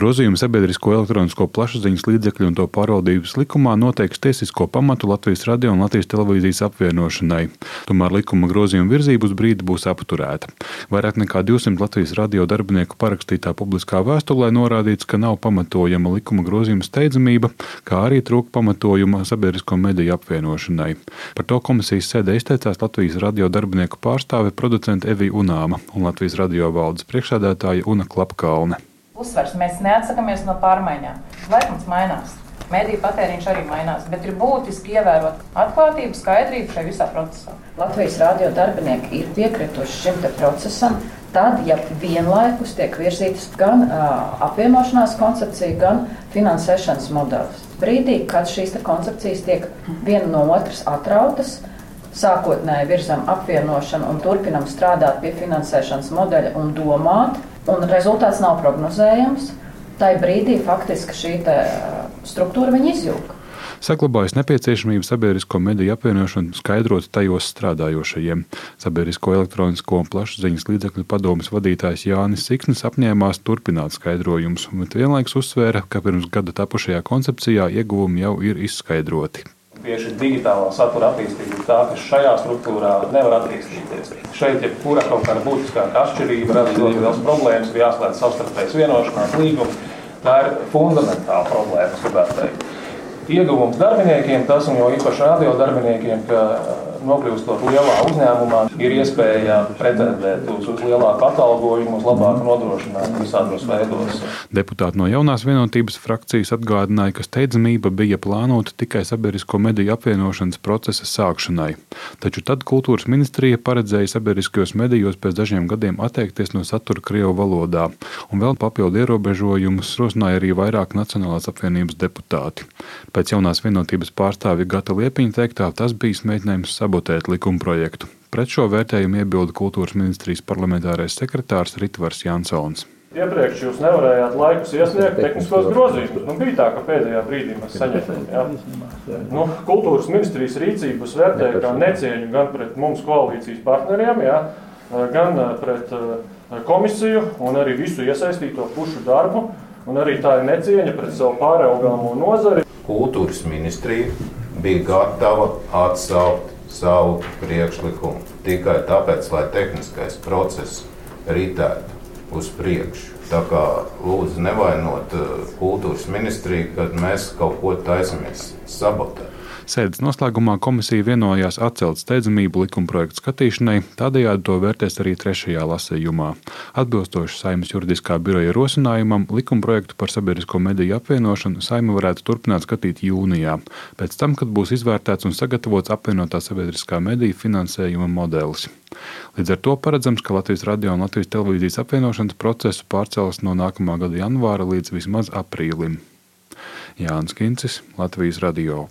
Grozījumi sabiedrisko elektronisko plašsaziņas līdzekļu un to pārvaldības likumā noteiks tiesisko pamatu Latvijas radio un Latvijas televīzijas apvienošanai. Tomēr likuma grozījuma virzība uz brīdi būs apturēta. Vairāk nekā 200 Latvijas radio darbinieku parakstītā publiskā vēstulē norādīts, ka nav pamatojama likuma grozījuma steidzamība, kā arī trūka pamatojuma sabiedrisko mediju apvienošanai. Par to komisijas sēdē izteicās Latvijas radio darbinieku pārstāve producente Evija Unāma un Latvijas radio valdes priekšsēdētāja Una Klapkalne uzsvers. Mēs neatsakāmies no pārmaiņām. Laikmets mainās. Mediju patēriņš arī mainās, bet ir būtiski ievērot atklātību, skaidrību šajā visā procesā. Latvijas radio darbinieki ir piekrituši šim procesam, tad, ja vienlaikus tiek virzītas gan uh, apvienošanās koncepcija, gan finansēšanas modelis. Brīdī, kad šīs koncepcijas tiek viena no otras atrautas, sākotnēji virzam apvienošanu un turpinam strādāt pie finansēšanas modeļa un domāt, un rezultāts nav prognozējams, tai brīdī faktiski šī struktūra izjūga. Saglabājas nepieciešamība sabiedrisko mediju apvienošanu skaidrot tajos strādājošajiem. Sabiedrisko elektronisko un plašsaziņas līdzekļu padomus vadītājs Jānis Siksnis apņēmās turpināt skaidrojumus, bet vienlaikus uzsvēra, ka pirms gada tapušajā koncepcijā ieguvumi jau ir izskaidroti. Tieši digitālā satura attīstība ir tā, kas šajā struktūrā nevar attīstīties. Šeit jebkura kaut kāda būtiskāka atšķirība rada ļoti liels problēmas, ir jāslēdz savstarpējas vienošanās līgumi. Tā ir fundamentāla problēma, es gribētu teikt. Ieguvums darbiniekiem, tas un jo īpaši radio darbiniekiem, ka nokļūstot lielā uzņēmumā, ir iespēja pretendēt uz, uz lielāku atalgojumu, uz labāku nodrošinājumu visādos veidos. Deputāti no jaunās vienotības frakcijas atgādināja, ka steidzamība bija plānota tikai sabiedrisko mediju apvienošanas procesa sākšanai. Taču tad kultūras ministrija paredzēja sabiedriskajos medijos pēc dažiem gadiem atteikties no satura Krievu valodā, un vēl papildu ierobežojumus rosināja arī vairāk Nacionālās apvienības deputāti. Pēc jaunās vienotības pārstāvja Gata Liepiņa teiktā, tas bija mēģinājums sabotēt sabotēt likumprojektu. Pret šo vērtējumu iebilda kultūras ministrijas parlamentārais sekretārs Ritvars Jansons. Iepriekš jūs nevarējāt laikus iesniegt tehniskos grozījumus. Nu, bija tā, ka pēdējā brīdī mēs saņēmām. Ja? Nu, kultūras ministrijas rīcības vērtēja kā necieņu gan pret mums koalīcijas partneriem, ja? gan pret komisiju un arī visu iesaistīto pušu darbu. Un arī tā ir necieņa pret savu pāraugāmo nozari. Kultūras ministrija bija gatava atsaukt savu priekšlikumu tikai tāpēc, lai tehniskais process ritētu uz priekšu. Tā kā lūdzu nevainot uh, kultūras ministriju, kad mēs kaut ko taisamies sabotēt. Sēdes noslēgumā komisija vienojās atcelt steidzamību likumprojektu skatīšanai, tādējādi to vērtēs arī trešajā lasījumā. Atbilstoši Saimnes juridiskā biroja rosinājumam, likumprojektu par sabiedrisko mediju apvienošanu Saima varētu turpināt skatīt jūnijā, pēc tam, kad būs izvērtēts un sagatavots apvienotā sabiedriskā mediju finansējuma modelis. Līdz ar to paredzams, ka Latvijas radio un Latvijas televīzijas apvienošanas procesu pārcels no nākamā gada janvāra līdz vismaz aprīlim. Jānis Kincis, Latvijas radio.